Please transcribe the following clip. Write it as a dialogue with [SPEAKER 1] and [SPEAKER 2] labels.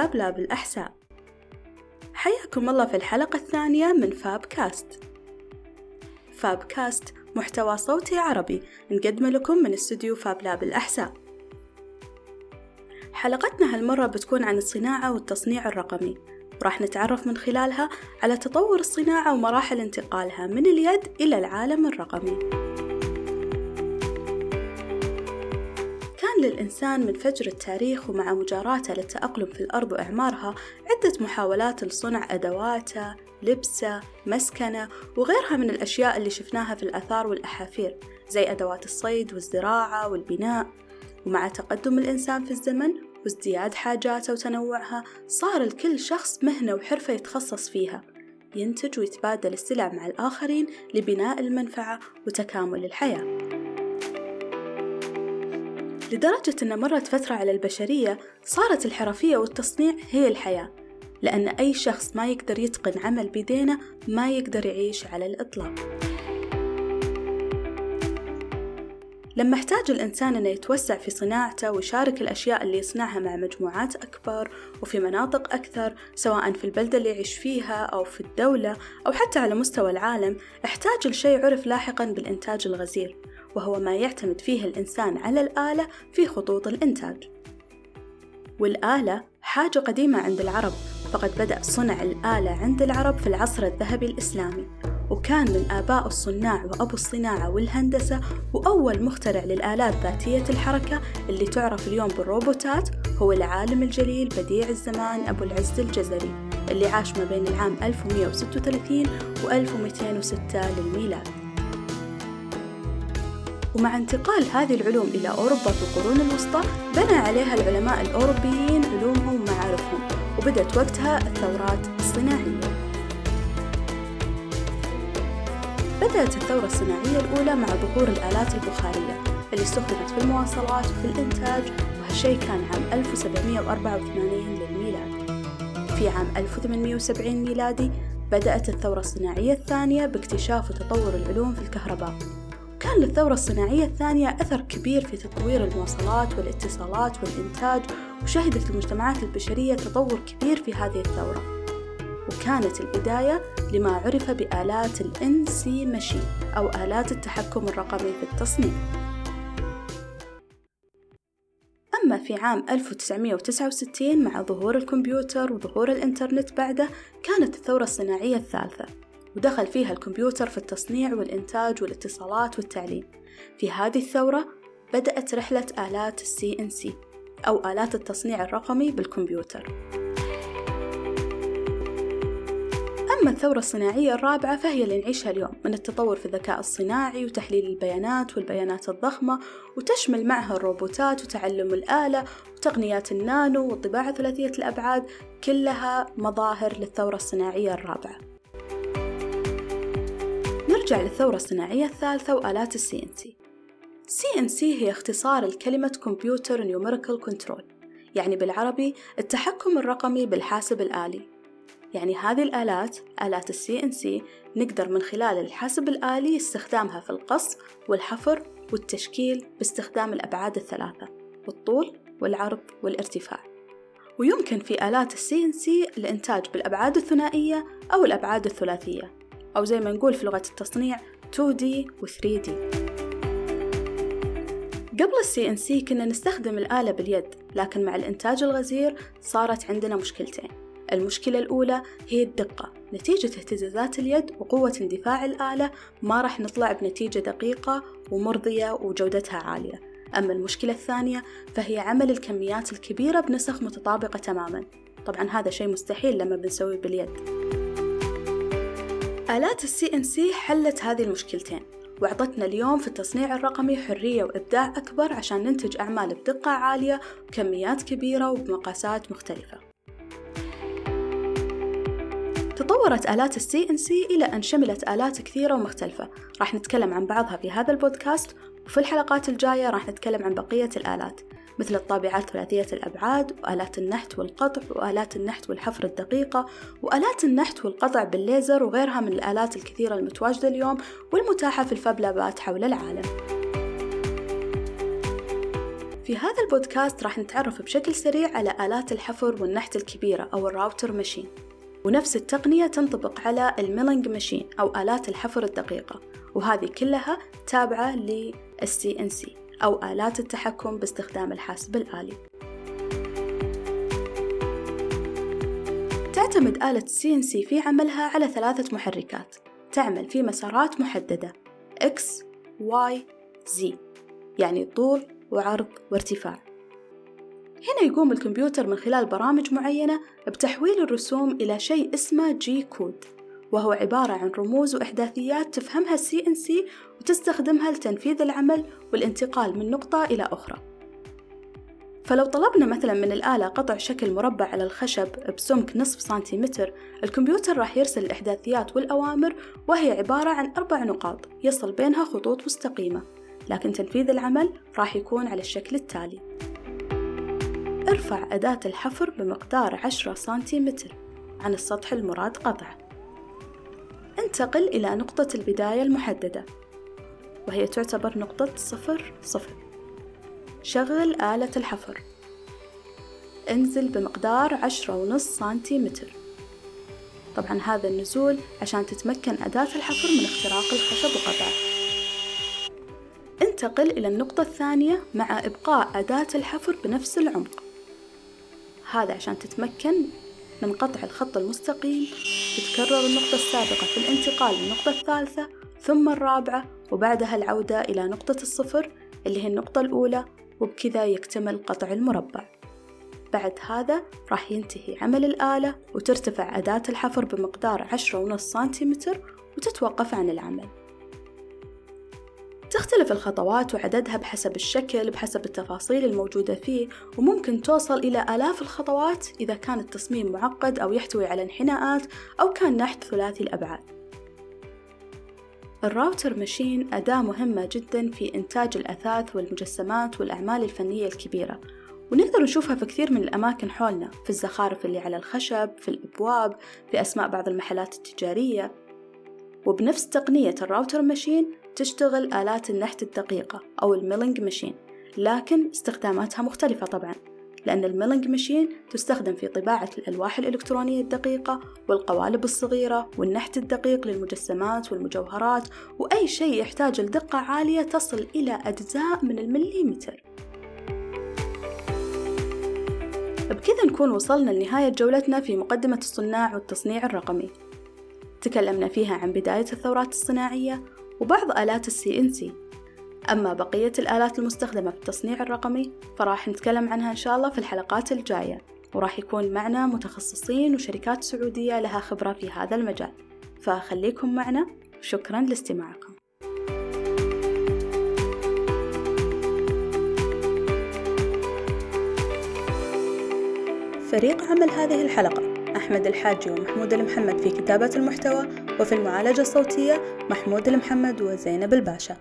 [SPEAKER 1] فاب لاب الأحساء حياكم الله في الحلقة الثانية من فاب كاست فاب كاست محتوى صوتي عربي نقدمه لكم من استوديو فاب لاب الأحساء حلقتنا هالمرة بتكون عن الصناعة والتصنيع الرقمي. وراح نتعرف من خلالها على تطور الصناعة ومراحل انتقالها من اليد إلى العالم الرقمي. كان للإنسان من فجر التاريخ ومع مجاراته للتأقلم في الأرض وإعمارها عدة محاولات لصنع أدواته، لبسه، مسكنة وغيرها من الأشياء اللي شفناها في الآثار والأحافير زي أدوات الصيد والزراعة والبناء. ومع تقدم الإنسان في الزمن وازدياد حاجاته وتنوعها صار لكل شخص مهنة وحرفة يتخصص فيها. ينتج ويتبادل السلع مع الآخرين لبناء المنفعة وتكامل الحياة. لدرجة أن مرت فترة على البشرية صارت الحرفية والتصنيع هي الحياة لأن أي شخص ما يقدر يتقن عمل بيدينه ما يقدر يعيش على الإطلاق. لما احتاج الإنسان أنه يتوسع في صناعته ويشارك الأشياء اللي يصنعها مع مجموعات أكبر وفي مناطق أكثر سواء في البلدة اللي يعيش فيها أو في الدولة أو حتى على مستوى العالم احتاج لشيء عرف لاحقا بالإنتاج الغزير. وهو ما يعتمد فيه الإنسان على الآلة في خطوط الإنتاج. والآلة حاجة قديمة عند العرب فقد بدأ صنع الآلة عند العرب في العصر الذهبي الإسلامي وكان من آباء الصناع وأبو الصناعة والهندسة وأول مخترع للآلات ذاتية الحركة اللي تعرف اليوم بالروبوتات هو العالم الجليل بديع الزمان أبو العز الجزري اللي عاش ما بين العام 1136 و 1206 للميلاد. ومع انتقال هذه العلوم إلى أوروبا في القرون الوسطى بنى عليها العلماء الأوروبيين علومهم ومعارفهم وبدأت وقتها الثورات الصناعية. بدأت الثورة الصناعية الأولى مع ظهور الآلات البخارية اللي استخدمت في المواصلات وفي الإنتاج وهالشي كان عام 1784 للميلاد. في عام 1870 ميلادي بدأت الثورة الصناعية الثانية باكتشاف وتطور العلوم في الكهرباء. كان للثورة الصناعية الثانية أثر كبير في تطوير المواصلات والاتصالات والإنتاج وشهدت المجتمعات البشرية تطور كبير في هذه الثورة. وكانت البداية لما عرف بآلات ال Machine أو آلات التحكم الرقمي في التصنيع أما في عام 1969 مع ظهور الكمبيوتر وظهور الإنترنت بعده كانت الثورة الصناعية الثالثة. ودخل فيها الكمبيوتر في التصنيع والإنتاج والاتصالات والتعليم. في هذه الثورة بدأت رحلة آلات السي إن سي أو آلات التصنيع الرقمي بالكمبيوتر. أما الثورة الصناعية الرابعة فهي اللي نعيشها اليوم من التطور في الذكاء الصناعي وتحليل البيانات والبيانات الضخمة وتشمل معها الروبوتات وتعلم الآلة وتقنيات النانو والطباعة ثلاثية الأبعاد كلها مظاهر للثورة الصناعية الرابعة. نرجع للثورة الصناعية الثالثة وآلات ال CNC CNC هي اختصار الكلمة Computer Numerical Control يعني بالعربي التحكم الرقمي بالحاسب الآلي. يعني هذه الآلات آلات ال CNC نقدر من خلال الحاسب الآلي استخدامها في القص والحفر والتشكيل باستخدام الأبعاد الثلاثة والطول والعرض والارتفاع. ويمكن في آلات ال CNC الإنتاج بالأبعاد الثنائية أو الأبعاد الثلاثية. أو زي ما نقول في لغة التصنيع 2D و 3D قبل ال CNC كنا نستخدم الآلة باليد لكن مع الإنتاج الغزير صارت عندنا مشكلتين. المشكلة الأولى هي الدقة. نتيجة اهتزازات اليد وقوة اندفاع الآلة ما راح نطلع بنتيجة دقيقة ومرضية وجودتها عالية. أما المشكلة الثانية فهي عمل الكميات الكبيرة بنسخ متطابقة تماما. طبعا هذا شيء مستحيل لما بنسويه باليد. آلات السي إن سي حلت هذه المشكلتين وأعطتنا اليوم في التصنيع الرقمي حرية وإبداع أكبر عشان ننتج أعمال بدقة عالية وكميات كبيرة وبمقاسات مختلفة. تطورت آلات ال CNC إلى أن شملت آلات كثيرة ومختلفة. راح نتكلم عن بعضها في هذا البودكاست وفي الحلقات الجاية راح نتكلم عن بقية الآلات. مثل الطابعات ثلاثية الأبعاد وآلات النحت والقطع وآلات النحت والحفر الدقيقة وآلات النحت والقطع بالليزر وغيرها من الآلات الكثيرة المتواجدة اليوم والمتاحة في ال Fab Lab ات حول العالم. في هذا البودكاست راح نتعرف بشكل سريع على آلات الحفر والنحت الكبيرة أو ال router machine. ونفس التقنية تنطبق على الميلينج ماشين أو آلات الحفر الدقيقة. وهذه كلها تابعة لل CNC أو آلات التحكم باستخدام الحاسب الآلي تعتمد آلة CNC في عملها على ثلاثة محركات. تعمل في مسارات محددة. X, Y, Z. يعني طول وعرض وارتفاع. هنا يقوم الكمبيوتر من خلال برامج معينة بتحويل الرسوم إلى شيء اسمه G-code وهو عبارة عن رموز وإحداثيات تفهمها ال CNC وتستخدمها لتنفيذ العمل والانتقال من نقطة إلى أخرى. فلو طلبنا مثلا من الآلة قطع شكل مربع على الخشب بسمك نصف سنتيمتر الكمبيوتر راح يرسل الإحداثيات والأوامر وهي عبارة عن أربع نقاط يصل بينها خطوط مستقيمة لكن تنفيذ العمل راح يكون على الشكل التالي. ارفع أداة الحفر بمقدار عشرة سنتيمتر. عن السطح المراد قطعه انتقل إلى نقطة البداية المحددة وهي تعتبر نقطة صفر صفر. شغل آلة الحفر. انزل بمقدار عشرة ونص سنتيمتر. طبعا هذا النزول عشان تتمكن أداة الحفر من اختراق الخشب وقطعه. انتقل إلى النقطة الثانية مع إبقاء أداة الحفر بنفس العمق. هذا عشان تتمكن من قطع الخط المستقيم تتكرر النقطة السابقة في الانتقال للنقطة الثالثة ثم الرابعة وبعدها العودة إلى نقطة الصفر اللي هي النقطة الأولى وبكذا يكتمل قطع المربع. بعد هذا راح ينتهي عمل الآلة وترتفع أداة الحفر بمقدار عشرة ونص سنتيمتر وتتوقف عن العمل. تختلف الخطوات وعددها بحسب الشكل بحسب التفاصيل الموجودة فيه وممكن توصل إلى آلاف الخطوات إذا كان التصميم معقد أو يحتوي على انحناءات أو كان نحت ثلاثي الأبعاد. الراوتر ماشين أداة مهمة جدا في إنتاج الأثاث والمجسمات والأعمال الفنية الكبيرة ونقدر نشوفها في كثير من الأماكن حولنا في الزخارف اللي على الخشب في الأبواب في أسماء بعض المحلات التجارية. وبنفس تقنية ال router machine تشتغل آلات النحت الدقيقة أو ال milling machine لكن استخداماتها مختلفة طبعا لأن ال milling machine تستخدم في طباعة الألواح الإلكترونية الدقيقة والقوالب الصغيرة والنحت الدقيق للمجسمات والمجوهرات وأي شيء يحتاج لدقة عالية تصل إلى أجزاء من المليمتر. بكذا نكون وصلنا لنهاية جولتنا في مقدمة الصناع والتصنيع الرقمي. تكلمنا فيها عن بداية الثورات الصناعية وبعض آلات السي إن سي أما بقية الآلات المستخدمة في التصنيع الرقمي فراح نتكلم عنها إن شاء الله في الحلقات الجاية. وراح يكون معنا متخصصين وشركات سعودية لها خبرة في هذا المجال. فخليكم معنا وشكرا لاستماعكم. فريق عمل هذه الحلقة أحمد الحاجي ومحمود المحمد في كتابة المحتوى وفي المعالجة الصوتية محمود المحمد وزينب الباشا.